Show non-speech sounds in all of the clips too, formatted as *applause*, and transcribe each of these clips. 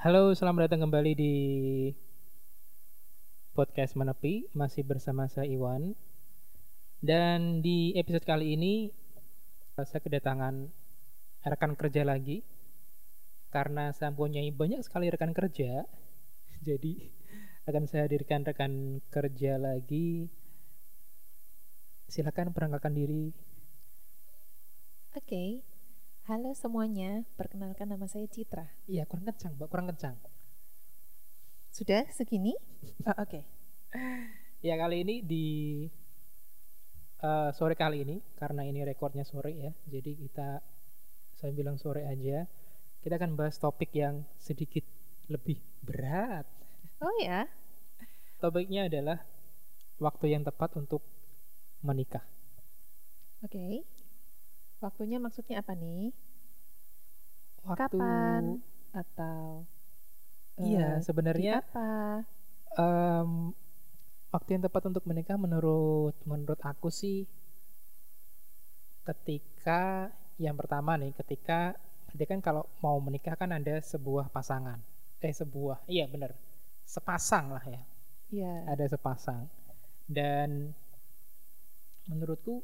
Halo, selamat datang kembali di podcast Menepi, masih bersama saya Iwan. Dan di episode kali ini saya kedatangan rekan kerja lagi karena saya mempunyai banyak sekali rekan kerja. *laughs* Jadi akan saya hadirkan rekan kerja lagi. Silakan perkenalkan diri. Oke, halo semuanya. Perkenalkan nama saya Citra. Iya, kurang kencang, Mbak, kurang kencang. Sudah segini? Oh, Oke. Ya kali ini di eh, sore kali ini karena ini rekornya sore ya, jadi kita saya bilang sore aja. Kita akan bahas topik yang sedikit lebih berat. Oh ya, Topiknya adalah waktu yang tepat untuk menikah. oke. Waktunya maksudnya apa nih? Waktu Kapan? Atau Iya, eh, sebenarnya apa? em, waktu yang tepat untuk menikah menurut menurut aku sih ketika yang pertama nih ketika dia kan kalau mau menikah kan ada sebuah pasangan eh sebuah iya bener sepasang lah ya Ya, ada sepasang dan menurutku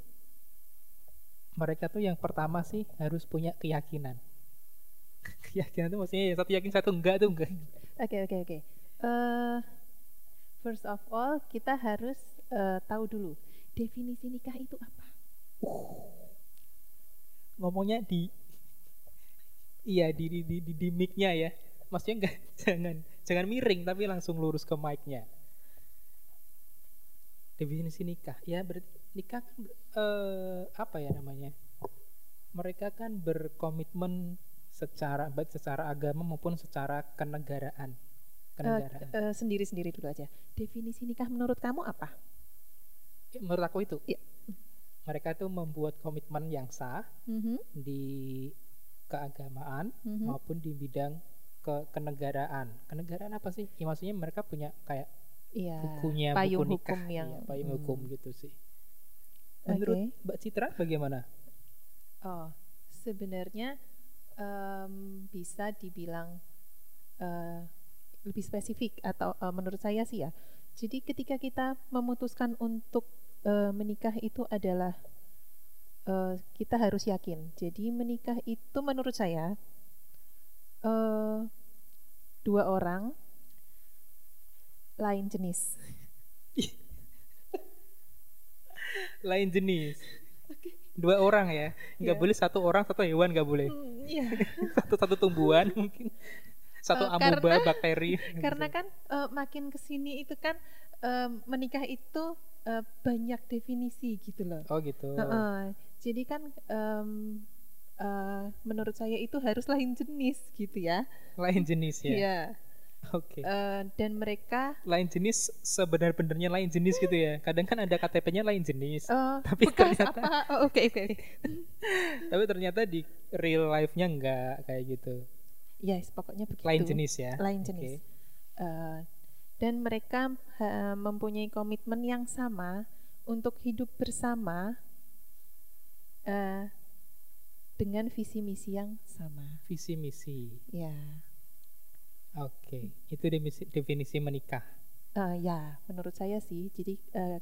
mereka tuh yang pertama sih harus punya keyakinan. *laughs* Keyakinan tuh maksudnya ya satu yakin satu enggak tuh enggak. Oke oke oke. Eh, first of all, kita harus eh, tahu dulu definisi nikah itu apa. ngomongnya di iya di di di, di, di mic-nya ya. Maksudnya enggak *laughs* jangan jangan miring tapi langsung lurus ke mic-nya. Definisi nikah ya berarti nikah kan eh, apa ya namanya mereka kan berkomitmen secara baik secara agama maupun secara kenegaraan kenegaraan Eh, Sendiri-sendiri dulu aja. Definisi nikah menurut kamu apa? Ya, menurut aku itu Iya. mereka tuh membuat komitmen yang sah Mhm, di keagamaan mhm. maupun di bidang ke kenegaraan. Kenegaraan apa sih? Ya maksudnya mereka punya kayak Iya. bukunya payung buku nikah, hukum yang iya, payung Hmm. hukum gitu sih. Menurut Oke. Mbak Citra bagaimana? Oh, sebenarnya em, bisa dibilang eh, lebih spesifik atau eh, menurut saya sih ya. Jadi ketika kita memutuskan untuk eh, menikah itu adalah eh, kita harus yakin. Jadi menikah itu menurut saya eh, dua orang lain jenis. Lain jenis. Dua orang ya, nggak Iya. boleh satu orang satu hewan nggak boleh. Hmm, Iya. *laughs* Satu satu tumbuhan mungkin. Satu Eh, amuba karena- bakteri. *laughs* Karena kan eh, makin ke sini itu kan eh, menikah itu eh, banyak definisi gitu loh. Oh gitu. Heeh. Jadi kan em, eh, menurut saya itu harus lain jenis gitu ya. Lain jenis ya. Iya. Oke. Eh, dan mereka Lain jenis sebenar-benarnya lain jenis gitu ya. Kadang kan ada KTP-nya lain jenis. eh, *laughs* Tapi ternyata- apa? Oh, Oke oke. oke. *laughs* Tapi ternyata di real life-nya enggak kayak gitu. Yes, pokoknya begitu. Lain jenis ya. Lain jenis. Eh, dan mereka ha- mempunyai komitmen yang sama untuk hidup bersama eh, dengan visi misi yang sama. Visi misi. Ya, Oke, itu definisi, definisi menikah. Eh, ya, menurut saya sih. Jadi eh,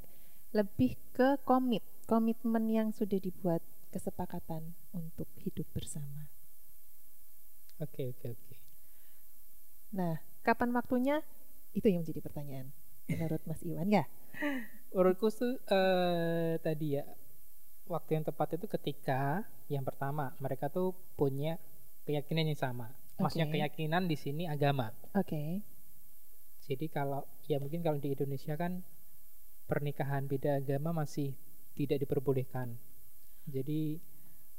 lebih ke komit, komitmen yang sudah dibuat kesepakatan untuk hidup bersama. Oke, oke, oke. Nah, kapan waktunya? Itu yang menjadi pertanyaan menurut Mas Iwan ya. Menurutku tuh eh, tadi ya waktu yang tepat itu ketika yang pertama mereka tuh punya keyakinan yang sama. Maksudnya keyakinan di sini agama. Oke. Jadi kalau ya mungkin kalau di Indonesia kan pernikahan beda agama masih tidak diperbolehkan. Jadi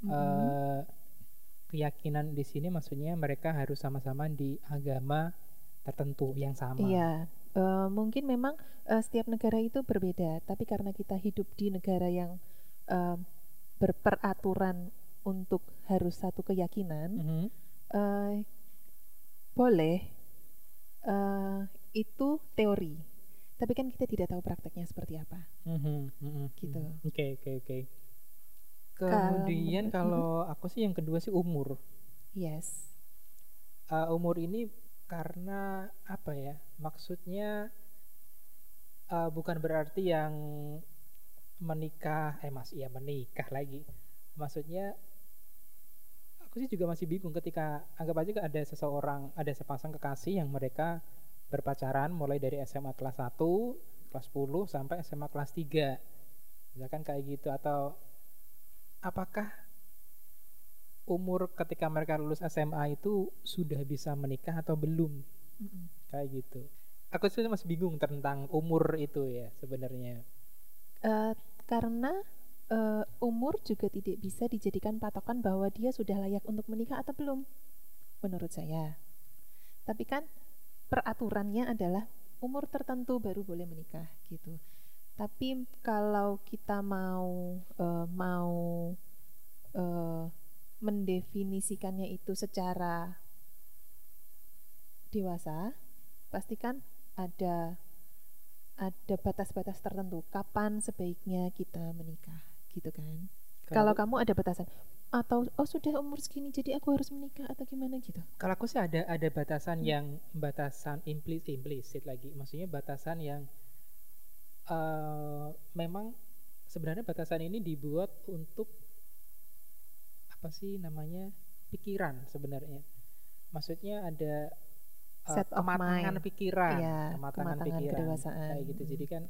Mhm. eh, keyakinan di sini maksudnya mereka harus sama-sama di agama tertentu yang sama. Iya, eh, mungkin memang eh, setiap negara itu berbeda, tapi karena kita hidup di negara yang eh, berperaturan untuk harus satu keyakinan, Mhm. Eh, boleh eh, itu teori, tapi kan kita tidak tahu prakteknya seperti apa. Mhm, mhm, Gitu. mhm. Oke, oke, oke. Kalau Kemudian kalau aku sih yang kedua sih umur. Yes. Uh, umur ini karena apa ya maksudnya uh, bukan berarti yang menikah eh mas iya menikah lagi maksudnya aku sih juga masih bingung ketika anggap aja ada seseorang ada sepasang kekasih yang mereka berpacaran mulai dari SMA kelas 1 kelas 10 sampai SMA kelas 3 misalkan kayak gitu atau apakah umur ketika mereka lulus SMA itu sudah bisa menikah atau belum? Mm-hmm. kayak gitu. Aku sih masih bingung tentang umur itu ya sebenarnya. Uh, karena uh, umur juga tidak bisa dijadikan patokan bahwa dia sudah layak untuk menikah atau belum menurut saya. Tapi kan peraturannya adalah umur tertentu baru boleh menikah gitu. Tapi kalau kita mau uh, mau uh, mendefinisikannya itu secara dewasa, pastikan ada ada batas-batas tertentu kapan sebaiknya kita menikah, gitu kan? Kalau, kamu ada batasan atau oh sudah umur segini jadi aku harus menikah atau gimana gitu? Kalau aku sih ada ada batasan hmm. yang batasan implisit implisit lagi, maksudnya batasan yang uh, memang sebenarnya batasan ini dibuat untuk apa sih namanya pikiran sebenarnya maksudnya ada uh, Set kematangan pikiran ya, kematangan, kematangan pikiran kedewasaan. kayak gitu jadi kan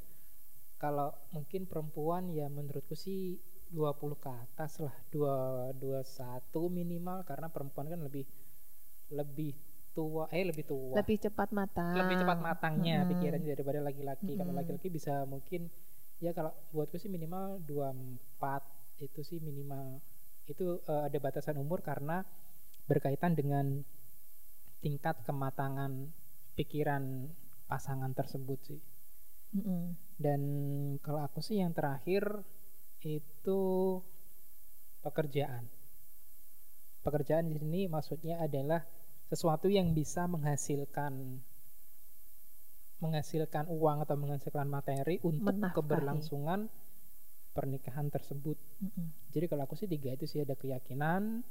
kalau mungkin perempuan ya menurutku sih 20 ke atas lah dua dua satu minimal karena perempuan kan lebih lebih tua eh lebih tua lebih cepat matang lebih cepat matangnya hmm. pikirannya daripada laki-laki hmm. kalau laki-laki bisa mungkin ya kalau buatku sih minimal 24 itu sih minimal itu uh, ada batasan umur karena berkaitan dengan tingkat kematangan pikiran pasangan tersebut sih. Mm -hmm. Dan kalau aku sih yang terakhir itu pekerjaan. Pekerjaan di sini maksudnya adalah sesuatu yang bisa menghasilkan menghasilkan uang atau menghasilkan materi untuk Menafkahi. keberlangsungan pernikahan tersebut. Mm -hmm. Jadi kalau aku sih tiga itu sih ada keyakinan,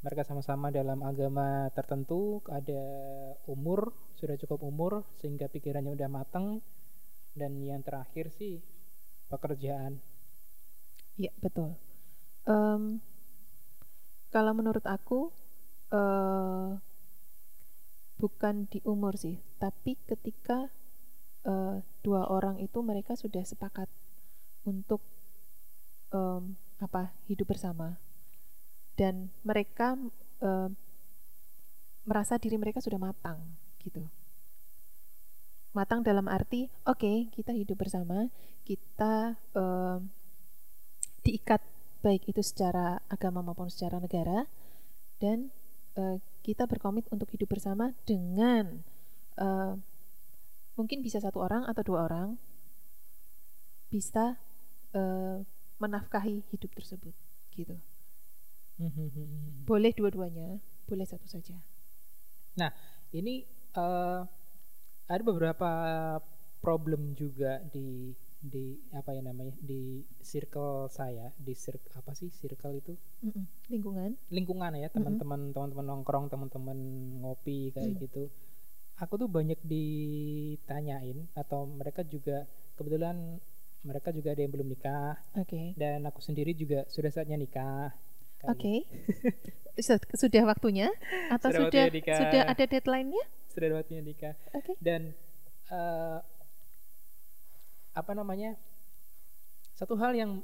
mereka sama-sama dalam agama tertentu, ada umur sudah cukup umur sehingga pikirannya udah matang, dan yang terakhir sih pekerjaan. Iya betul. Um, kalau menurut aku uh, bukan di umur sih, tapi ketika uh, dua orang itu mereka sudah sepakat untuk um, apa hidup bersama dan mereka um, merasa diri mereka sudah matang gitu matang dalam arti oke okay, kita hidup bersama kita um, diikat baik itu secara agama maupun secara negara dan uh, kita berkomit untuk hidup bersama dengan uh, mungkin bisa satu orang atau dua orang bisa uh, menafkahi hidup tersebut gitu hmm. boleh dua-duanya boleh satu saja nah ini uh, ada beberapa problem juga di di apa ya namanya di circle saya di circle apa sih circle itu Mm-mm. lingkungan lingkungan ya teman-teman teman-teman nongkrong teman-teman ngopi kayak mm. gitu aku tuh banyak ditanyain atau mereka juga kebetulan mereka juga ada yang belum nikah. Oke. Okay. Dan aku sendiri juga sudah saatnya nikah. Oke. *laughs* Okay. sudah waktunya atau sudah sudah, sudah ada deadline-nya? Sudah waktunya nikah. Oke. Okay. Dan uh, apa namanya? Satu hal yang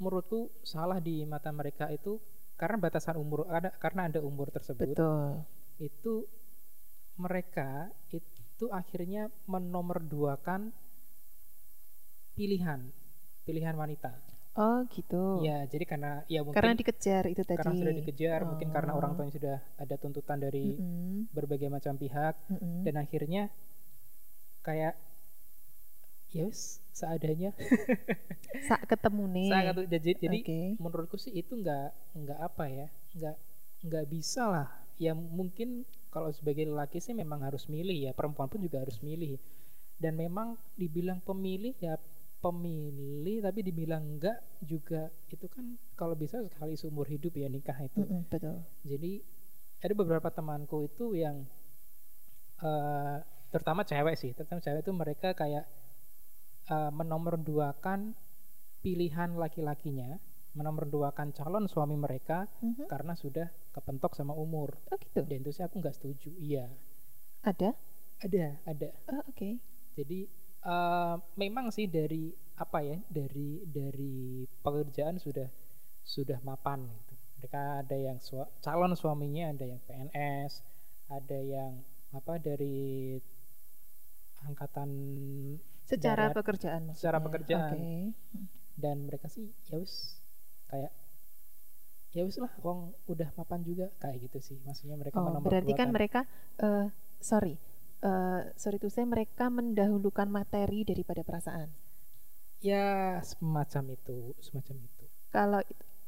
menurutku salah di mata mereka itu karena batasan umur ada karena ada umur tersebut. Betul. Itu mereka itu akhirnya menomorduakan pilihan pilihan wanita oh gitu ya jadi karena ya mungkin karena dikejar itu tadi karena sudah dikejar oh. mungkin karena orang tuanya sudah ada tuntutan dari mm -hmm. berbagai macam pihak mm -hmm. dan akhirnya kayak yes seadanya *laughs* saat ketemu nih saat jadi jadi okay. menurutku sih itu nggak nggak apa ya nggak nggak bisa lah ya mungkin kalau sebagai lelaki sih memang harus milih ya perempuan pun juga harus milih dan memang dibilang pemilih ya pemilih tapi dibilang enggak juga itu kan kalau bisa sekali seumur hidup ya nikah itu. Mm -hmm, betul. Jadi ada beberapa temanku itu yang eh, terutama cewek sih terutama cewek itu mereka kayak eh, menomorduakan pilihan laki-lakinya menomorduakan calon suami mereka Mhm. karena sudah kepentok sama umur Oh gitu. dan itu sih aku nggak setuju iya Ada? ada ada Oh, Oke. jadi eh, memang sih dari apa ya dari dari pekerjaan sudah sudah mapan gitu. mereka ada yang sua- calon suaminya ada yang PNS ada yang apa dari angkatan Secara darat, pekerjaan Secara maksudnya. pekerjaan. Oke. dan mereka sih ya wis kayak ya wis lah wong udah mapan juga kayak gitu sih maksudnya mereka Oh, berarti kan menomorduakan. mereka eh sorry. Eh sorry to say mereka mendahulukan materi daripada perasaan. ya semacam itu semacam itu Kalau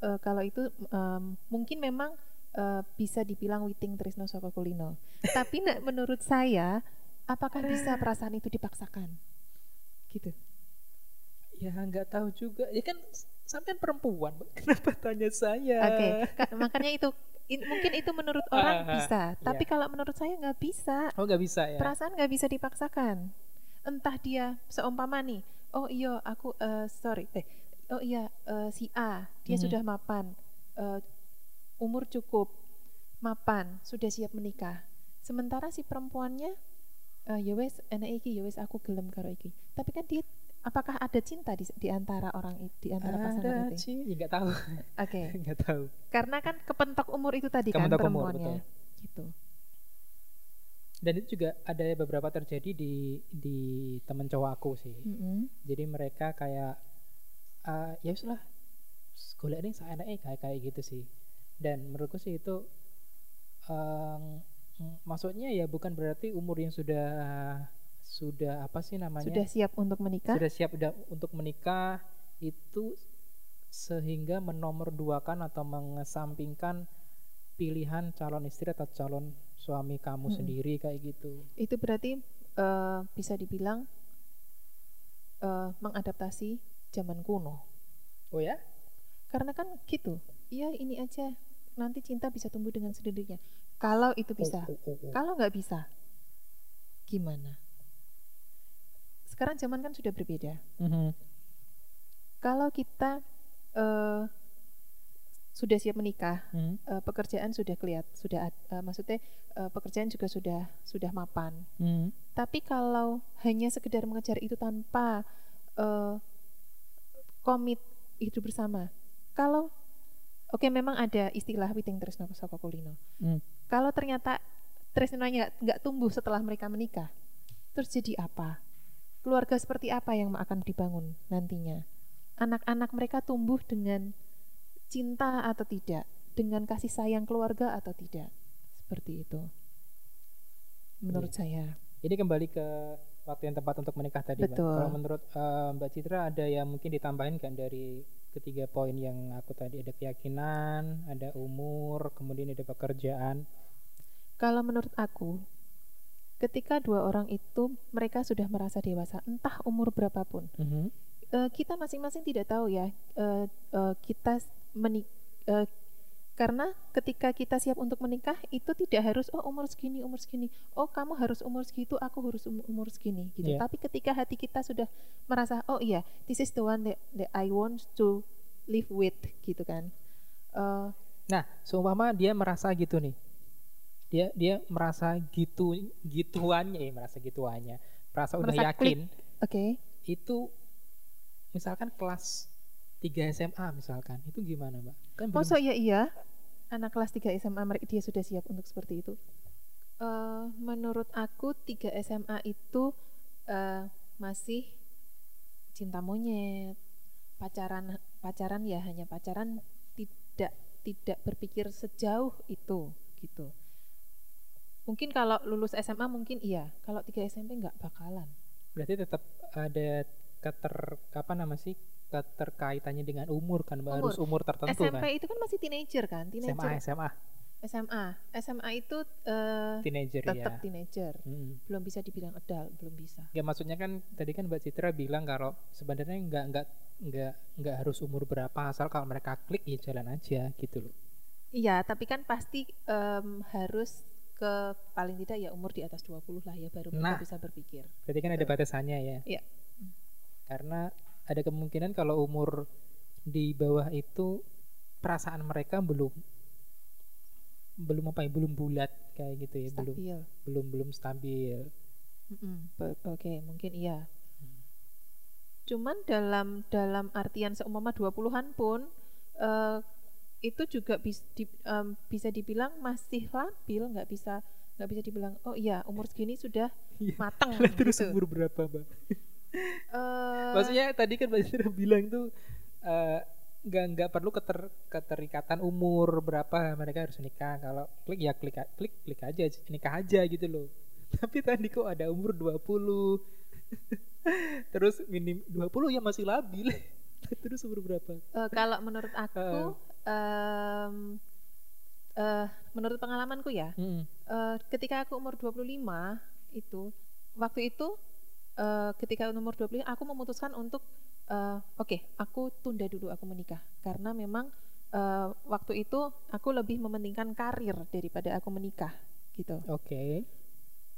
eh, kalau itu em, mungkin memang eh, bisa dibilang witing trisno saka kulino. *laughs* Tapi nak menurut saya apakah bisa perasaan itu dipaksakan? Gitu. Ya nggak tahu juga. Ya kan sampean perempuan, *laughs* kenapa tanya saya? Oke, ka- makanya itu in- mungkin itu menurut orang Ah, bisa, tapi iya. kalau menurut saya nggak bisa. Oh nggak bisa ya? Perasaan nggak bisa dipaksakan. Entah dia seumpama nih, oh iya aku eh, sorry, eh, oh iya eh, si A dia Mhm. sudah mapan, eh, umur cukup, mapan, sudah siap menikah. Sementara si perempuannya, eh, ya wes enak iki, ya wes aku gelem karo iki. Tapi kan dia, apakah ada cinta di, di antara orang di antara pasangan Ada itu? sih, ya, nggak tahu, Oke, *laughs* nggak tahu. karena kan kepentok umur itu tadi kan Kepentok umur, perempuannya, betul. gitu. Dan itu juga ada beberapa terjadi di di temen cowok aku sih. Mm-mm. Jadi mereka kayak ah, ya wis lah, golek ini saya kayak kayak gitu sih. Dan menurutku sih itu mm, maksudnya ya bukan berarti umur yang sudah sudah apa sih namanya Sudah siap untuk menikah? sudah siap udah untuk menikah itu sehingga menomorduakan atau mengesampingkan pilihan calon istri atau calon suami kamu Mm-mm. sendiri kayak gitu. itu berarti eh, bisa dibilang eh, mengadaptasi zaman kuno Oh ya? karena kan gitu iya ini aja nanti cinta bisa tumbuh dengan sendirinya kalau itu bisa Oh, oh, oh, oh. kalau nggak bisa gimana sekarang zaman kan sudah berbeda Mhm. kalau kita eh, sudah siap menikah Mhm. eh, pekerjaan sudah kelihat sudah eh, maksudnya eh, pekerjaan juga sudah sudah mapan Mhm. Tapi kalau hanya sekedar mengejar itu tanpa eh, komit hidup bersama, kalau oke memang ada istilah witing tresno saka kulino. Hmm. Kalau ternyata tresnonya nggak tumbuh setelah mereka menikah, terus jadi apa? Keluarga seperti apa yang akan dibangun nantinya? Anak-anak mereka tumbuh dengan cinta atau tidak, dengan kasih sayang keluarga atau tidak, seperti itu. Menurut saya. Ini kembali ke waktu yang tepat untuk menikah tadi, Mbak. Betul. Kalau menurut eh, Mbak Citra ada yang mungkin ditambahin kan dari ketiga poin yang aku tadi ada keyakinan, ada umur, kemudian ada pekerjaan. Kalau menurut aku, ketika dua orang itu mereka sudah merasa dewasa, entah umur berapapun, Mhm. eh, kita masing-masing tidak tahu ya, eh, eh, kita menik, eh, karena ketika kita siap untuk menikah itu tidak harus oh umur segini umur segini, oh kamu harus umur segitu, aku harus um- umur segini gitu. Iya. Tapi ketika hati kita sudah merasa oh iya, this is the one that, that I want to live with gitu kan. Eh, Nah, seumpama dia merasa gitu nih. Dia dia merasa gitu gituannya ya, merasa gituannya. Merasa udah Merasa yakin Oke. itu misalkan kelas 3 SMA misalkan. Itu gimana, Mbak? Kan belum Masa ya iya anak kelas 3 SMA mereka dia sudah siap untuk seperti itu. Eh, menurut aku 3 SMA itu eh, masih cinta monyet, pacaran pacaran ya hanya pacaran tidak tidak berpikir sejauh itu gitu. Mungkin kalau lulus SMA mungkin iya, kalau 3 SMP nggak bakalan. berarti tetap ada keter apa nama sih? keterkaitannya dengan umur kan, Mbak. Harus umur tertentu SMP kan. itu kan masih teenager kan, SMA, teenager. SMA, SMA, SMA itu eh, teenager tetap ya. teenager. Mm. belum bisa dibilang adult belum bisa Ya maksudnya kan tadi kan Mbak Citra bilang kalau sebenarnya nggak nggak nggak nggak harus umur berapa asal kalau mereka klik ya jalan aja gitu loh. iya tapi kan pasti em, harus ke paling tidak ya umur di atas 20 lah ya baru Nah. mereka bisa berpikir. Berarti kan ada batasannya ya. Iya. Karena ada kemungkinan kalau umur di bawah itu perasaan mereka belum belum apa ya, belum bulat kayak gitu ya, belum Stabil. belum belum stabil. Mm-mm. Be- Oke, mungkin iya. Hmm. Cuman dalam dalam artian seumpama 20-an pun eh, itu juga bis- di- em, bisa dibilang masih labil, nggak bisa nggak bisa dibilang oh iya umur segini sudah Iya. matang Lah, terus gitu. umur berapa, Mbak? Eh, Maksudnya tadi kan Mbak Zira bilang tuh eh, nggak nggak perlu keter, keterikatan umur berapa mereka harus nikah. Kalau klik ya klik klik klik aja nikah aja gitu loh. *laughs* Tapi tadi kok ada umur 20. *laughs* Terus minim 20 ya masih labil. *laughs* Terus umur berapa? eh, kalau menurut aku em, eh, menurut pengalamanku ya Mm-mm. eh, ketika aku umur 25 itu waktu itu eh, ketika umur 25 aku memutuskan untuk eh, oke aku tunda dulu aku menikah karena memang eh, waktu itu aku lebih mementingkan karir daripada aku menikah gitu Oke.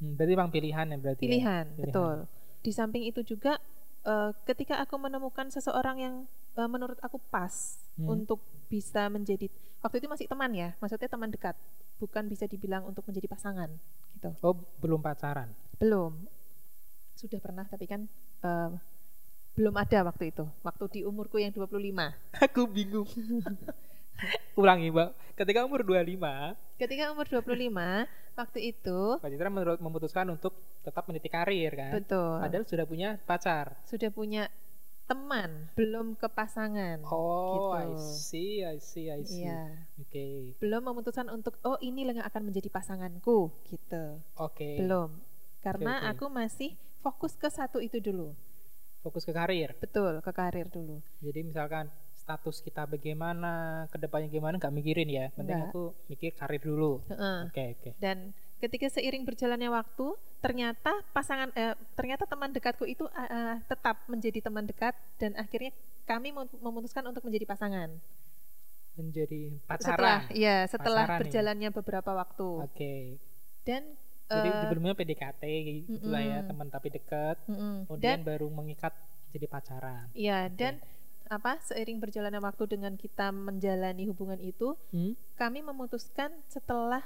Hmm, berarti bang pilihan ya berarti. ya? pilihan, Pilihan. betul di samping itu juga eh, ketika aku menemukan seseorang yang eh, menurut aku pas Hmm. untuk bisa menjadi waktu itu masih teman ya maksudnya teman dekat bukan bisa dibilang untuk menjadi pasangan gitu Oh, belum pacaran. belum sudah pernah tapi kan eh, belum ada waktu itu waktu di umurku yang 25 Aku bingung. *laughs* *laughs* Ulangi, Mbak. Ketika umur 25, ketika umur 25 waktu itu Mbak Citra menurut memutuskan untuk tetap meniti karir kan. betul Padahal sudah punya pacar. sudah punya teman belum ke pasangan Oh, I Gitu. see, I see, I see. Iya. Oke, belum memutuskan untuk oh ini yang akan menjadi pasanganku gitu oke. belum karena oke. aku masih fokus ke satu itu dulu Fokus ke karir. betul ke karir dulu Jadi misalkan status kita bagaimana, ke depannya gimana, nggak mikirin ya. Penting aku mikir karir dulu. Oke, oke. dan ketika seiring berjalannya waktu ternyata pasangan eh, ternyata teman dekatku itu eh, tetap menjadi teman dekat dan akhirnya kami mem- memutuskan untuk menjadi pasangan Menjadi setelah pacaran. ya setelah Pasaran berjalannya beberapa waktu Oke. dan Jadi eh, sebelumnya PDKT gitu lah ya, teman tapi dekat. mm-mm. Kemudian dan baru mengikat jadi pacaran. ya dan apa seiring berjalannya waktu dengan kita menjalani hubungan itu Hmm? kami memutuskan setelah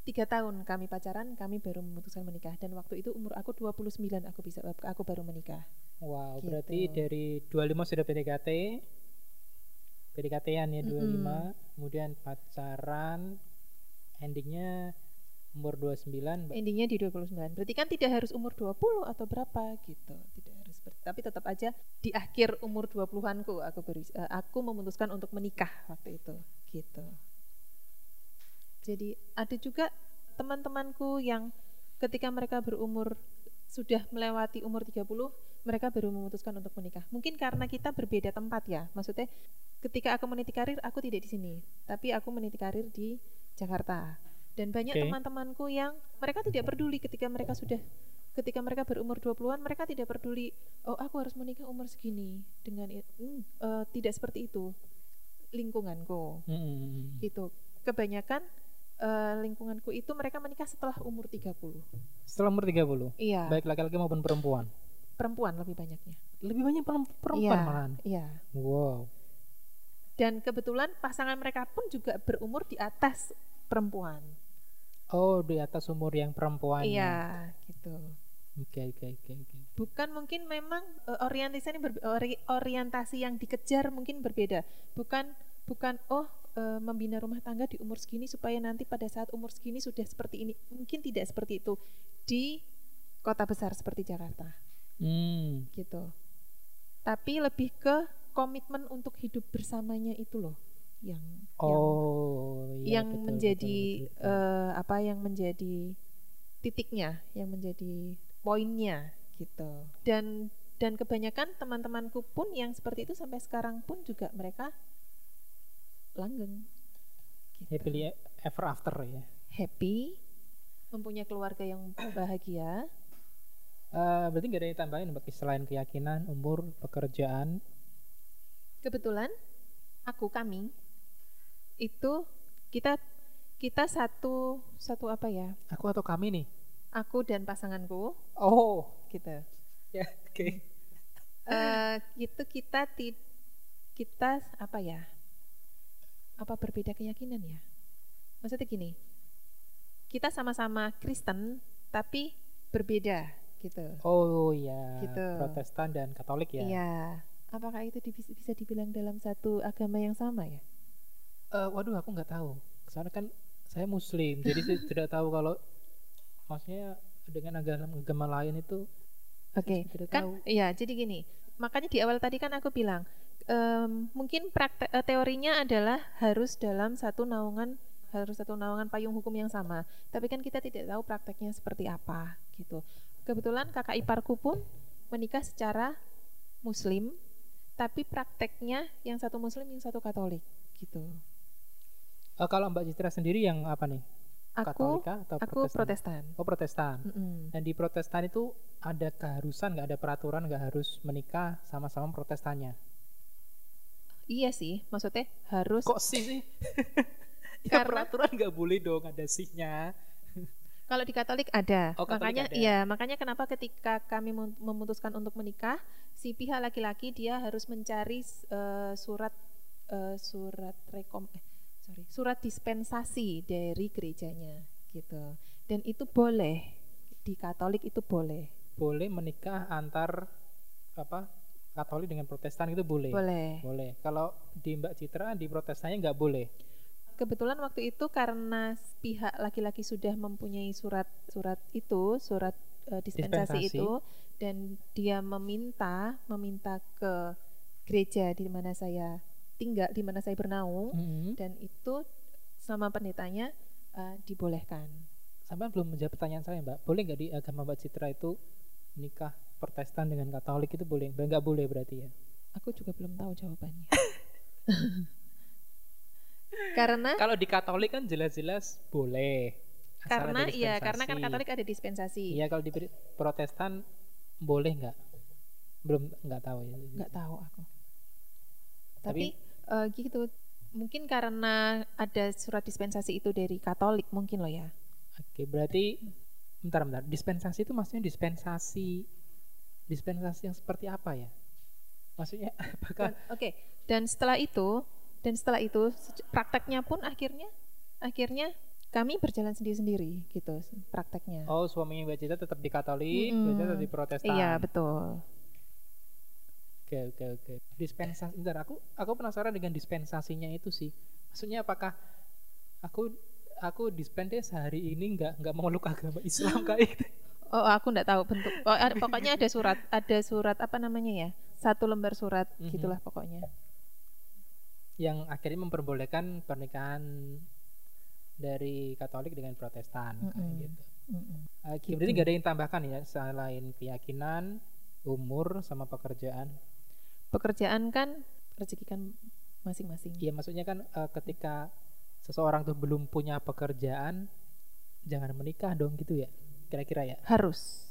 tiga tahun kami pacaran kami baru memutuskan menikah dan waktu itu umur aku 29 aku bisa aku baru menikah Wow, Gitu. berarti dari 25 sudah PDKT. PDKT-an ya 25, Mm-mm. kemudian pacaran endingnya umur 29. Mbak. endingnya di 29 berarti kan tidak harus umur 20 atau berapa gitu ber- tapi tetap aja di akhir umur 20-anku aku beri, eh, aku memutuskan untuk menikah waktu itu gitu. Jadi ada juga teman-temanku yang ketika mereka berumur sudah melewati umur 30 mereka baru memutuskan untuk menikah. Mungkin karena kita berbeda tempat ya. Maksudnya ketika aku meniti karir aku tidak di sini. Tapi aku meniti karir di Jakarta. Dan banyak teman-temanku yang mereka tidak peduli ketika mereka sudah ketika mereka berumur 20-an mereka tidak peduli oh aku harus menikah umur segini dengan hmm, eh, tidak seperti itu lingkunganku Mm-mm. itu kebanyakan eh, lingkunganku itu mereka menikah setelah umur 30 Setelah umur 30. iya Baik laki-laki maupun perempuan. perempuan lebih banyaknya Lebih banyak perem- perempuan iya malahan. iya Wow. dan kebetulan pasangan mereka pun juga berumur di atas perempuan Oh, di atas umur yang perempuan. iya gitu Oke, oke, oke, oke. bukan mungkin memang eh, orientasi ini berbe- ori- orientasi yang dikejar mungkin berbeda bukan bukan oh eh, membina rumah tangga di umur segini supaya nanti pada saat umur segini sudah seperti ini mungkin tidak seperti itu di kota besar seperti Jakarta Hmm. gitu tapi lebih ke komitmen untuk hidup bersamanya itu loh yang yang Oh, iya, yang betul, menjadi betul, betul, betul. eh, apa yang menjadi titiknya yang menjadi poinnya gitu dan dan kebanyakan teman-temanku pun yang seperti itu sampai sekarang pun juga mereka langgeng gitu. happily ever after ya. happy mempunyai keluarga yang bahagia Eh, berarti nggak ada yang tambahin Mbak selain keyakinan, umur, pekerjaan. kebetulan aku kami itu kita kita satu satu apa ya? Aku atau kami nih? Aku dan pasanganku Oh, gitu. ya oke. Eh itu kita ti kita apa ya? Apa berbeda keyakinan ya? Maksudnya gini. Kita sama-sama Kristen tapi berbeda gitu. Oh iya, Gitu. Protestan dan Katolik ya. Iya. Apakah itu bisa dibilang dalam satu agama yang sama ya? Eh, waduh, aku nggak tahu. Soalnya kan saya Muslim, jadi saya *laughs* tidak tahu kalau maksudnya dengan agama agama lain itu. Oke, tidak kan tahu. iya jadi gini makanya di awal tadi kan aku bilang em, mungkin praktek eh, teorinya adalah harus dalam satu naungan harus satu naungan payung hukum yang sama tapi kan kita tidak tahu prakteknya seperti apa gitu kebetulan kakak iparku pun menikah secara muslim tapi prakteknya yang satu muslim yang satu katolik gitu Eh, kalau Mbak Citra sendiri yang apa nih? Aku Katolika atau aku protestan Oh Protestan. Mm-mm. Dan di Protestan itu ada keharusan, nggak ada peraturan, nggak harus menikah sama-sama Protestannya. iya sih maksudnya harus Kok sih sih? *laughs* ya Karena- peraturan nggak boleh dong ada sihnya. Kalau di Katolik ada. Oh, Katolik makanya ada. iya, makanya kenapa ketika kami mem- memutuskan untuk menikah, si pihak laki-laki dia harus mencari eh, surat eh, surat rekom eh sorry, surat dispensasi dari gerejanya gitu. Dan itu boleh di Katolik itu boleh. Boleh menikah antar apa Katolik dengan Protestan itu boleh. Boleh. Boleh. Kalau di Mbak Citra di Protestannya nggak boleh. Kebetulan waktu itu karena pihak laki-laki sudah mempunyai surat surat itu, surat eh, dispensasi, Dispensasi. itu dan dia meminta meminta ke gereja di mana saya tinggal, di mana saya bernaung Mhm. dan itu sama pendetanya eh, dibolehkan. Sampai belum menjawab pertanyaan saya Mbak. Boleh nggak di agama Mbak Citra itu nikah Protestan dengan Katolik itu boleh? Nggak boleh berarti ya? Aku juga belum tahu jawabannya. *laughs* karena Kalau di Katolik kan jelas-jelas boleh. Karena iya, karena kan. Katolik ada dispensasi. Iya kalau di Protestan boleh nggak? Belum nggak tahu ya. nggak tahu aku Tapi- tapi, eh, gitu mungkin karena ada surat dispensasi itu dari Katolik mungkin loh ya Oke berarti bentar bentar dispensasi itu maksudnya dispensasi dispensasi yang seperti apa ya? Maksudnya *laughs* apakah oke dan setelah itu dan setelah itu prakteknya pun akhirnya akhirnya kami berjalan sendiri-sendiri gitu prakteknya oh suaminya Mbak Citra tetap di Katolik, Mm-mm. Mbak Citra tetap di Protestan. iya betul Oke oke oke. Dispensasi. Bentar, aku aku penasaran dengan dispensasinya itu sih. Maksudnya apakah aku aku dispensasi sehari ini nggak nggak memeluk agama Islam kayak gitu? *laughs* oh aku nggak tahu bentuk oh, ada- pokoknya ada surat ada surat apa namanya ya satu lembar surat Mhm. gitulah pokoknya yang akhirnya memperbolehkan pernikahan dari Katolik dengan Protestan kayak Mm-mm. gitu. Mm-mm. Oke, Gitu. berarti nggak ada yang tambahkan ya selain keyakinan, umur sama pekerjaan. Pekerjaan kan rezeki kan masing-masing. Iya, maksudnya kan eh, ketika seseorang tuh belum punya pekerjaan, jangan menikah dong gitu ya, kira-kira ya. harus.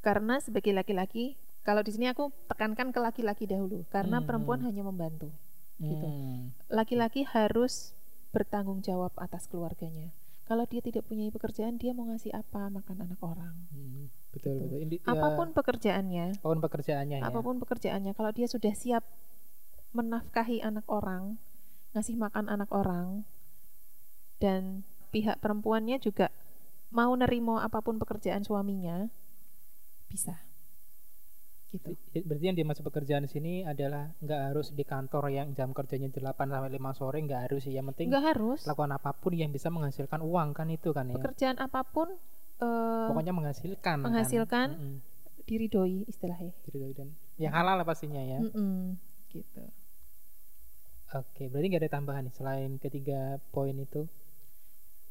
Karena sebagai laki-laki kalau di sini aku tekankan ke laki-laki dahulu karena Hmm, perempuan hanya membantu Gitu. Hmm. laki-laki harus bertanggung jawab atas keluarganya. Kalau dia tidak punya pekerjaan dia mau ngasih apa? Makan anak orang. Hmm, betul Gitu. betul. Ini, ya, apa pun pekerjaannya apa pun pekerjaannya ya. apa pun pekerjaannya kalau dia sudah siap menafkahi anak orang ngasih makan anak orang dan pihak perempuannya juga mau nerimo apa pun pekerjaan suaminya bisa gitu Berarti- Berarti yang dimaksud pekerjaan di sini adalah nggak harus di kantor yang jam kerjanya 8 sampai 5 sore nggak harus sih. Yang penting nggak harus lakukan apa pun yang bisa menghasilkan uang kan itu kan ya. pekerjaan apa pun eh, Pokoknya menghasilkan. kan. menghasilkan. Mm-mm. diridoi istilahnya Gitu, dan yang halal pastinya ya. Mm-mm, gitu Oke, berarti nggak ada tambahan nih selain ketiga poin itu.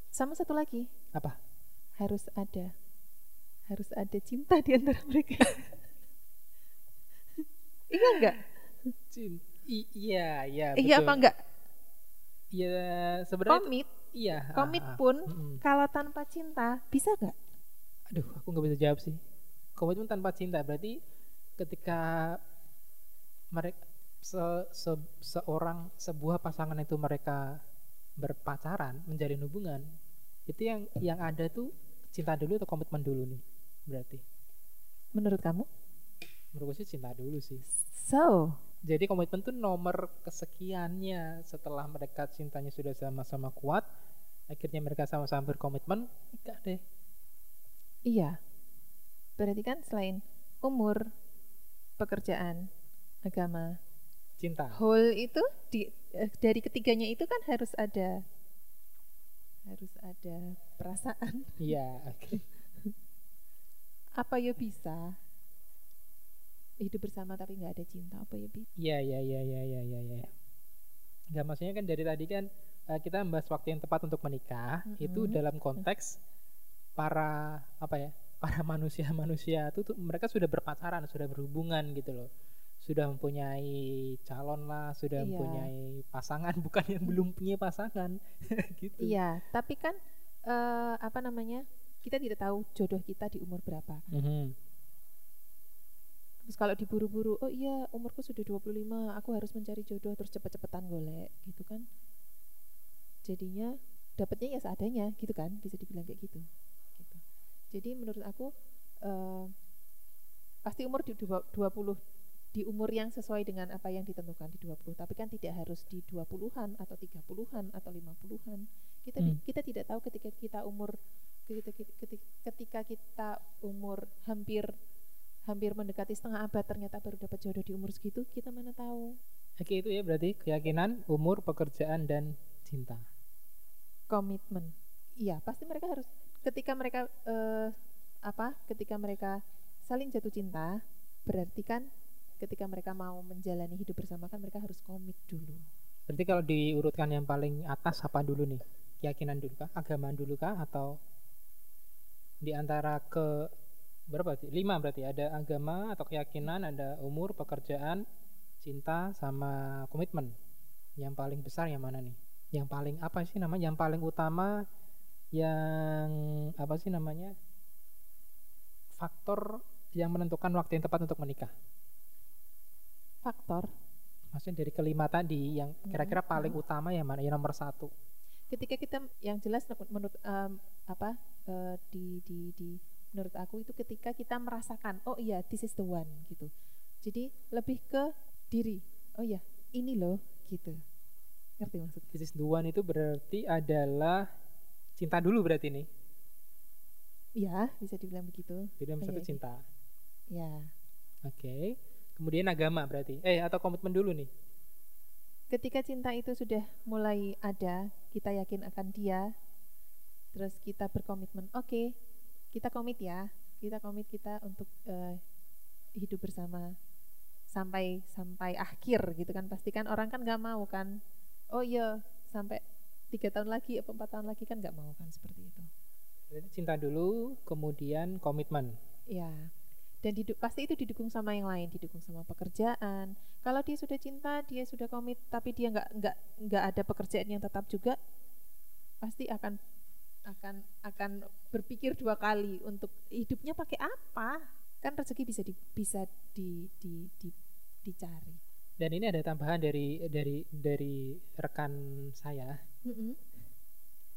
sama satu lagi Apa? harus ada harus ada cinta di antara mereka *laughs* iya enggak Cin- i- iya, iya. iya betul. apa enggak Iya, sebenarnya komit iya. komit ah, ah. pun Mm-mm. kalau tanpa cinta bisa nggak Aduh, aku nggak bisa jawab sih. Komitmen tanpa cinta berarti ketika mereka se, se- seorang sebuah pasangan itu mereka berpacaran, menjalin hubungan, itu yang yang ada tuh cinta dulu atau komitmen dulu nih berarti? Menurut kamu? Menurut gue sih cinta dulu sih. So, Jadi komitmen tuh nomor kesekiannya setelah mereka cintanya sudah sama-sama kuat, akhirnya mereka sama-sama berkomitmen, nikah deh. iya. Berarti kan selain umur, pekerjaan, agama, Cinta. whole itu di eh, dari ketiganya itu kan harus ada harus ada perasaan. Iya, oke. *laughs* Apa ya bisa hidup bersama tapi nggak ada cinta? Apa ya bisa? Iya, iya, iya, iya, iya, iya, iya. Nggak maksudnya kan dari tadi kan eh, kita membahas waktu yang tepat untuk menikah itu Mm-mm. dalam konteks para apa ya? Para *laughs* manusia-manusia itu tuh mereka sudah berpacaran, sudah berhubungan gitu loh. Sudah mempunyai calon lah, sudah Iya. mempunyai pasangan, *laughs* bukan yang belum punya pasangan *laughs* gitu. Iya, tapi kan eh, apa namanya? Kita tidak tahu jodoh kita di umur berapa. Mhm. Terus kalau diburu-buru, oh iya umurku sudah 25, aku harus mencari jodoh terus cepet-cepetan golek gitu kan. Jadinya dapatnya ya seadanya gitu kan, bisa dibilang kayak gitu. gitu. Jadi menurut aku eh, pasti umur di dua- 20 di umur yang sesuai dengan apa yang ditentukan di 20, tapi kan tidak harus di 20-an atau 30-an atau 50-an. Kita Hmm. kita tidak tahu ketika kita umur ketika kita umur hampir hampir mendekati setengah abad ternyata baru dapat jodoh di umur segitu kita mana tahu Oke itu ya berarti keyakinan, umur, pekerjaan dan cinta. komitmen iya pasti mereka harus ketika mereka eh, apa ketika mereka saling jatuh cinta berarti kan ketika mereka mau menjalani hidup bersama kan mereka harus komit dulu Berarti kalau diurutkan yang paling atas apa dulu nih? Keyakinan dulu kah? Agama dulu kah? Atau di antara ke berapa sih? Lima berarti ada agama atau keyakinan, ada umur, pekerjaan, cinta, sama komitmen. Yang paling besar yang mana nih? Yang paling apa sih namanya? Yang paling utama yang apa sih namanya? Faktor yang menentukan waktu yang tepat untuk menikah. faktor Maksudnya dari kelima tadi yang kira-kira Hmm, paling utama yang mana? Yang nomor satu. ketika kita yang jelas menurut em, apa eh, di di di menurut aku itu ketika kita merasakan oh iya this is the one gitu jadi lebih ke diri oh iya ini loh gitu ngerti maksudnya This is the one itu berarti adalah cinta dulu berarti nih. ya bisa dibilang begitu Jadi nomor satu iya. cinta. ya Oke. Kemudian agama berarti. Eh atau komitmen dulu nih. ketika cinta itu sudah mulai ada kita yakin akan dia terus kita berkomitmen oke kita komit ya. Kita komit kita untuk eh, hidup bersama sampai sampai akhir gitu kan. Pasti kan orang kan nggak mau kan. Oh iya sampai tiga tahun lagi apa empat tahun lagi kan nggak mau kan seperti itu. Berarti cinta dulu, kemudian komitmen. ya dan pasti itu didukung sama yang lain didukung sama pekerjaan. Kalau dia sudah cinta dia sudah komit tapi dia nggak nggak nggak ada pekerjaan yang tetap juga pasti akan akan akan berpikir dua kali untuk hidupnya pakai apa? Kan rezeki bisa di, bisa di, di, di, dicari. Dan ini ada tambahan dari dari dari rekan saya.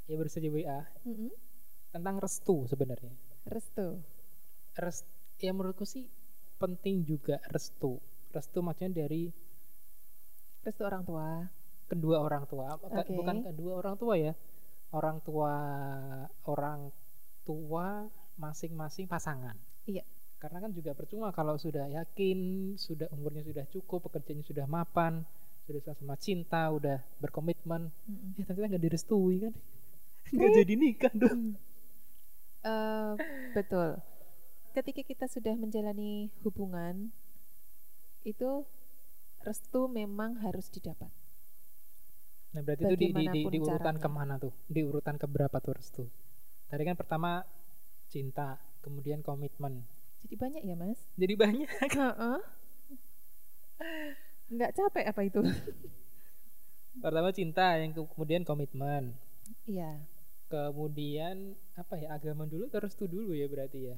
Ya baru saja WA tentang restu sebenarnya. restu. Rest, ya menurutku sih penting juga restu. Restu maksudnya dari restu orang tua. kedua orang tua, Oke. bukan kedua orang tua ya. Orang tua orang tua masing-masing pasangan. Iya. Karena kan juga percuma kalau sudah yakin, sudah umurnya sudah cukup, pekerjaannya sudah mapan, sudah sama cinta, udah berkomitmen, Mm-mm. eh ternyata nggak direstui kan, *laughs* nggak jadi nikah dong. Eh, betul. Ketika kita sudah menjalani hubungan, itu restu memang harus didapat. Nah berarti itu di, di, di, di urutan caranya. ke mana tuh? Di urutan keberapa tuh restu? Tadi kan pertama cinta, kemudian komitmen. Jadi banyak ya, Mas? Jadi banyak. *laughs* Nggak capek apa itu? Pertama cinta, yang ke- kemudian komitmen. Iya. Kemudian apa ya agama dulu terus restu dulu ya berarti ya.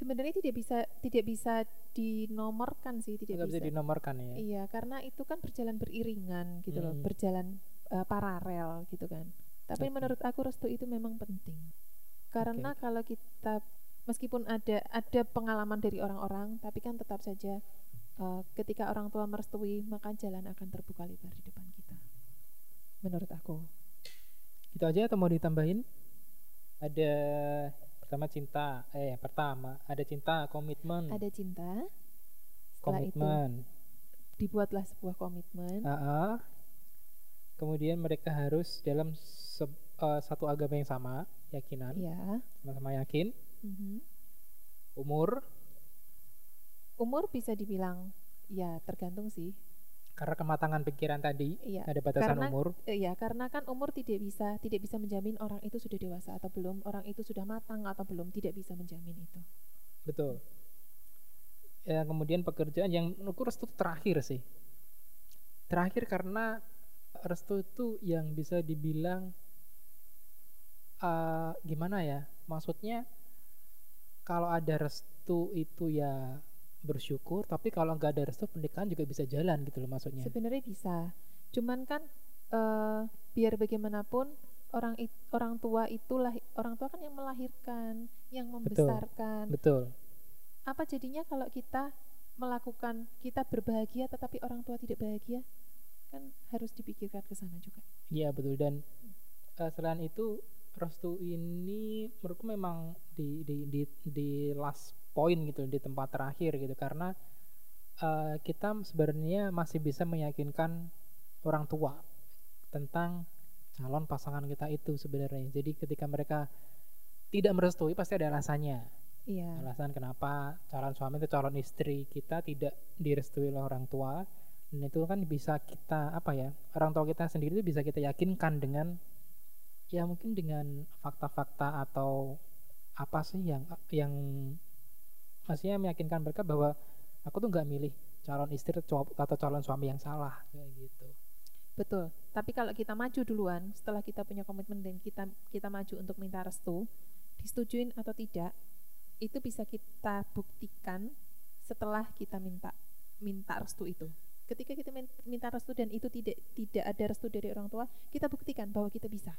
Sebenarnya tidak bisa tidak bisa dinomorkan sih, tidak bisa bisa. dinomorkan ya. Iya, karena itu kan berjalan beriringan gitu loh, Hmm. berjalan uh, paralel gitu kan. Tapi Oke. menurut aku restu itu memang penting. Karena kalau kita meskipun ada ada pengalaman dari orang-orang, tapi kan tetap saja uh, ketika orang tua merestui, maka jalan akan terbuka lebar di depan kita. Menurut aku. Gitu aja atau mau ditambahin? Ada pertama cinta, eh pertama ada cinta, komitmen, Ada cinta. Itu komitmen. dibuatlah sebuah komitmen. Ah, ah. Kemudian mereka harus dalam se- eh, satu agama yang sama, yakinan, Ya. sama-sama yakin. Mhm. Umur, Umur bisa dibilang ya tergantung sih. Karena kematangan pikiran tadi Iya. ada batasan Karena- umur. Eh, ya karena kan umur tidak bisa tidak bisa menjamin orang itu sudah dewasa atau belum, orang itu sudah matang atau belum, tidak bisa menjamin itu. Betul. Ya, kemudian pekerjaan yang menurutku restu terakhir sih. Terakhir karena restu itu yang bisa dibilang eh, gimana ya? Maksudnya kalau ada restu itu ya bersyukur, tapi kalau nggak ada restu pernikahan juga bisa jalan gitu loh maksudnya. Sebenarnya bisa. Cuman kan eh, biar bagaimanapun orang it- orang tua itulah orang tua kan yang melahirkan, yang membesarkan. Betul. Apa jadinya kalau kita melakukan kita berbahagia tetapi orang tua tidak bahagia? Kan harus dipikirkan ke sana juga. Iya betul dan eh, selain itu restu ini menurutku memang di di di, di last point gitu di tempat terakhir gitu. Karena eh, kita sebenarnya masih bisa meyakinkan orang tua tentang calon pasangan kita itu sebenarnya. Jadi ketika mereka tidak merestui pasti ada alasannya. Iya. alasan kenapa calon suami atau calon istri kita tidak direstui oleh orang tua. Dan itu kan bisa kita apa ya orang tua kita sendiri itu bisa kita yakinkan dengan ya mungkin dengan fakta-fakta atau apa sih yang yang maksudnya meyakinkan mereka bahwa aku tuh nggak milih calon istri atau calon suami yang salah kayak gitu Betul. Tapi kalau kita maju duluan, setelah kita punya komitmen dan kita kita maju untuk minta restu, disetujuin atau tidak, itu bisa kita buktikan setelah kita minta minta restu itu. Ketika kita min- minta restu dan itu tidak tidak ada restu dari orang tua, kita buktikan bahwa kita bisa.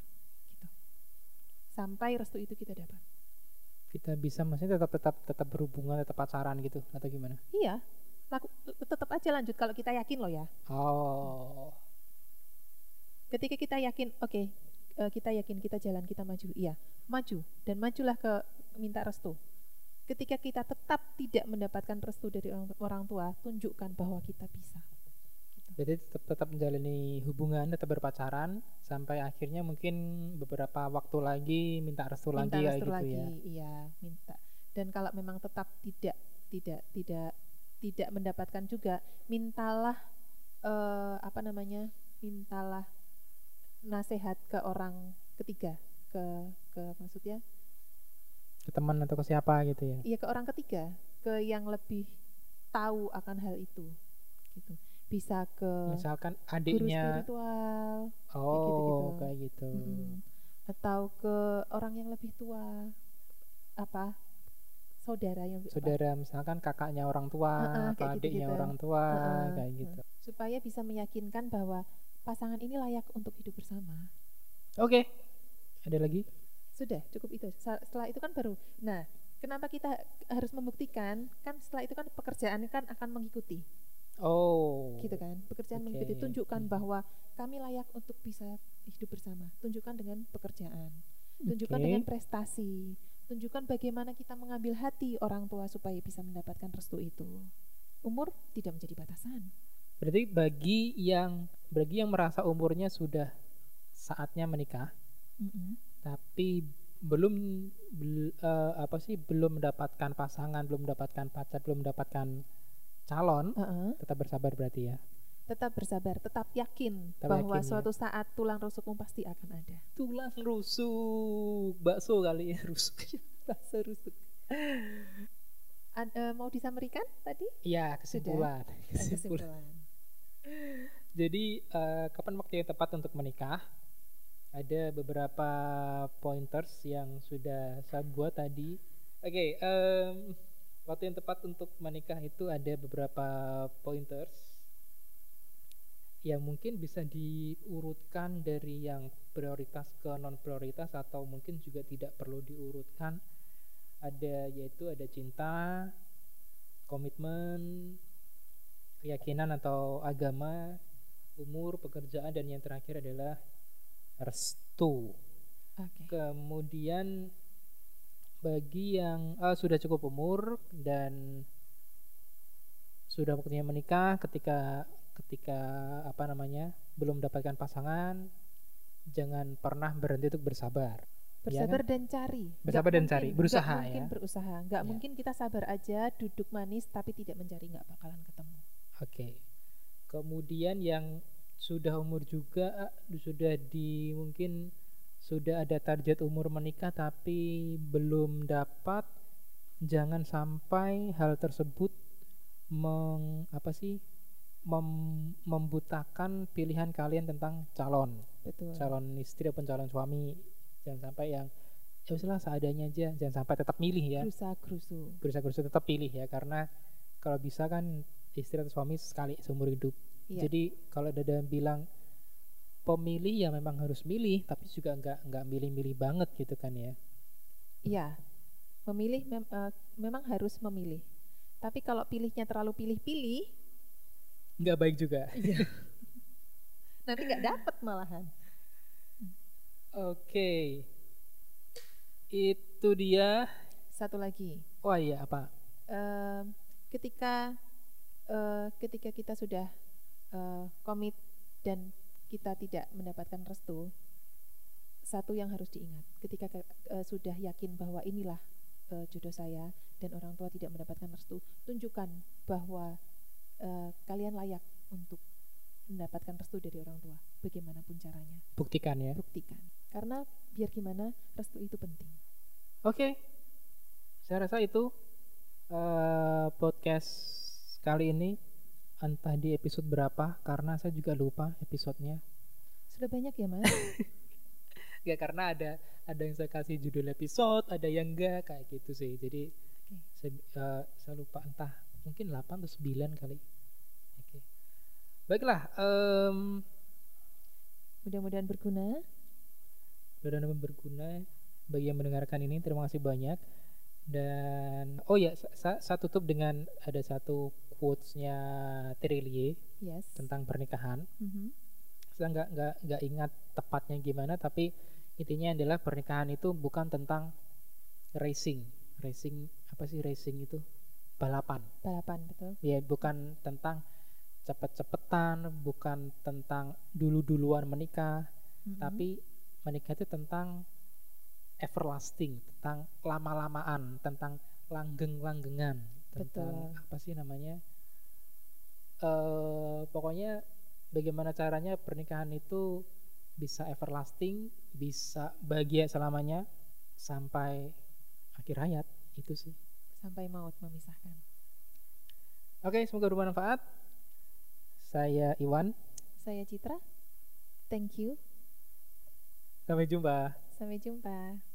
Gitu. Sampai restu itu kita dapat. Kita bisa maksudnya tetap tetap tetap berhubungan tetap pacaran gitu atau gimana? Iya. Laku, tetap aja lanjut kalau kita yakin loh ya. oh. Ketika kita yakin oke eh, kita yakin kita jalan kita maju iya. Maju dan majulah ke minta restu. Ketika kita tetap tidak mendapatkan restu dari orang, orang tua tunjukkan bahwa kita bisa Jadi tetap tetap menjalani hubungan, tetap berpacaran sampai akhirnya mungkin beberapa waktu lagi minta restu minta lagi restu gitu lagi ya. iya minta dan kalau memang tetap tidak tidak tidak tidak mendapatkan juga mintalah eh, apa namanya mintalah nasihat ke orang ketiga ke ke maksudnya Ke teman atau ke siapa gitu ya. Iya ke orang ketiga, ke yang lebih tahu akan hal itu, gitu. Bisa ke Misalkan guru adiknya spiritual, oh kayak gitu. mm-mm. atau ke orang yang lebih tua, apa saudara yang apa, Saudara misalkan kakaknya orang tua Heeh, atau kayak adiknya gitu-gitu. orang tua Heeh, kayak heeh. gitu. supaya bisa meyakinkan bahwa pasangan ini layak untuk hidup bersama. Oke. Ada lagi? Sudah cukup itu. Setelah itu kan baru. Nah, kenapa kita harus membuktikan? Kan setelah itu kan pekerjaan kan akan mengikuti. Oh. gitu kan pekerjaan mengikuti Oke. tunjukkan Hmm. bahwa kami layak untuk bisa hidup bersama tunjukkan dengan pekerjaan tunjukkan Oke. dengan prestasi tunjukkan bagaimana kita mengambil hati orang tua supaya bisa mendapatkan restu itu umur tidak menjadi batasan Berarti bagi yang bagi yang merasa umurnya sudah saatnya menikah Mm-mm. tapi belum bel- eh, apa sih belum mendapatkan pasangan belum mendapatkan pacar belum mendapatkan calon Uh-uh. tetap bersabar berarti ya? Tetap bersabar tetap yakin Tetap bahwa yakin, ya. suatu saat tulang rusukmu pasti akan ada. Tulang rusuk. Bakso kali ya rusuk. *laughs* Bakso rusuk. Ad- eh, mau disamerikan tadi? Iya kesimpulan. Ada kesimpulan. Kesimpulan. Jadi eh, kapan waktu yang tepat untuk menikah? Ada beberapa pointers yang sudah saya buat tadi. Oke em, waktu yang tepat untuk menikah itu ada beberapa pointers ya mungkin bisa diurutkan dari yang prioritas ke non prioritas atau mungkin juga tidak perlu diurutkan ada yaitu ada cinta komitmen keyakinan atau agama umur pekerjaan dan yang terakhir adalah restu Oke. kemudian bagi yang eh, sudah cukup umur dan sudah waktunya menikah ketika ketika apa namanya belum mendapatkan pasangan jangan pernah berhenti untuk bersabar Ya Bersabar dan cari. Bersabar dan mungkin- cari, berusaha mungkin ya. berusaha. Nggak Ya. mungkin kita sabar aja, duduk manis tapi tidak mencari nggak bakalan ketemu. oke kemudian yang sudah umur juga eh, sudah di mungkin sudah ada target umur menikah tapi belum dapat jangan sampai hal tersebut meng apa sih mem- membutakan pilihan kalian tentang calon Betul. calon istri ataupun calon suami jangan sampai yang ya udahlah seadanya aja jangan sampai tetap milih ya Berusaha gerusu. berusaha berusaha tetap pilih ya karena kalau bisa kan istri atau suami sekali seumur hidup Iya. jadi kalau ada yang bilang pemilih ya memang harus milih tapi juga nggak nggak milih-milih banget gitu kan ya Iya. Memilih mem- eh, memang harus memilih. Tapi kalau pilihnya terlalu pilih-pilih, nggak baik juga *laughs* nanti nggak dapet malahan. oke itu dia Satu lagi. oh iya apa Em, ketika eh, ketika kita sudah eh, komit dan kita tidak mendapatkan restu, satu yang harus diingat. Ketika ke- eh, sudah yakin bahwa inilah eh, jodoh saya dan orang tua tidak mendapatkan restu, tunjukkan bahwa eh, kalian layak untuk mendapatkan restu dari orang tua, bagaimanapun caranya, buktikan ya. Buktikan. Karena biar gimana restu itu penting. Oke, saya rasa itu eh, podcast kali ini entah di episode berapa karena saya juga lupa episodenya. Sudah banyak ya mas? *laughs* Gak karena ada ada yang saya kasih judul episode, ada yang enggak kayak gitu sih. Jadi Oke. saya, eh, saya lupa entah mungkin 8 atau 9 kali. Oke. Baiklah, em Mudah-mudahan berguna. mudah-mudahan berguna bagi yang mendengarkan ini. Terima kasih banyak. Dan oh ya, sa- sa- saya tutup dengan ada satu quotes-nya Terelie Yes. tentang pernikahan. Mhm. Saya nggak nggak nggak ingat tepatnya gimana, tapi intinya adalah pernikahan itu bukan tentang racing. Racing apa sih racing itu? Balapan. Balapan betul. Ya bukan tentang cepet-cepetan, bukan tentang dulu-duluan menikah, Mhm. tapi menikah itu tentang everlasting, tentang lama-lamaan, tentang langgeng-langgengan, tentang Betul. apa sih namanya? Eh pokoknya bagaimana caranya pernikahan itu bisa everlasting, bisa bahagia selamanya sampai akhir hayat itu sih. sampai maut memisahkan. Oke, semoga bermanfaat. Saya Iwan, Saya Citra. Thank you. sampai jumpa. Sampai jumpa.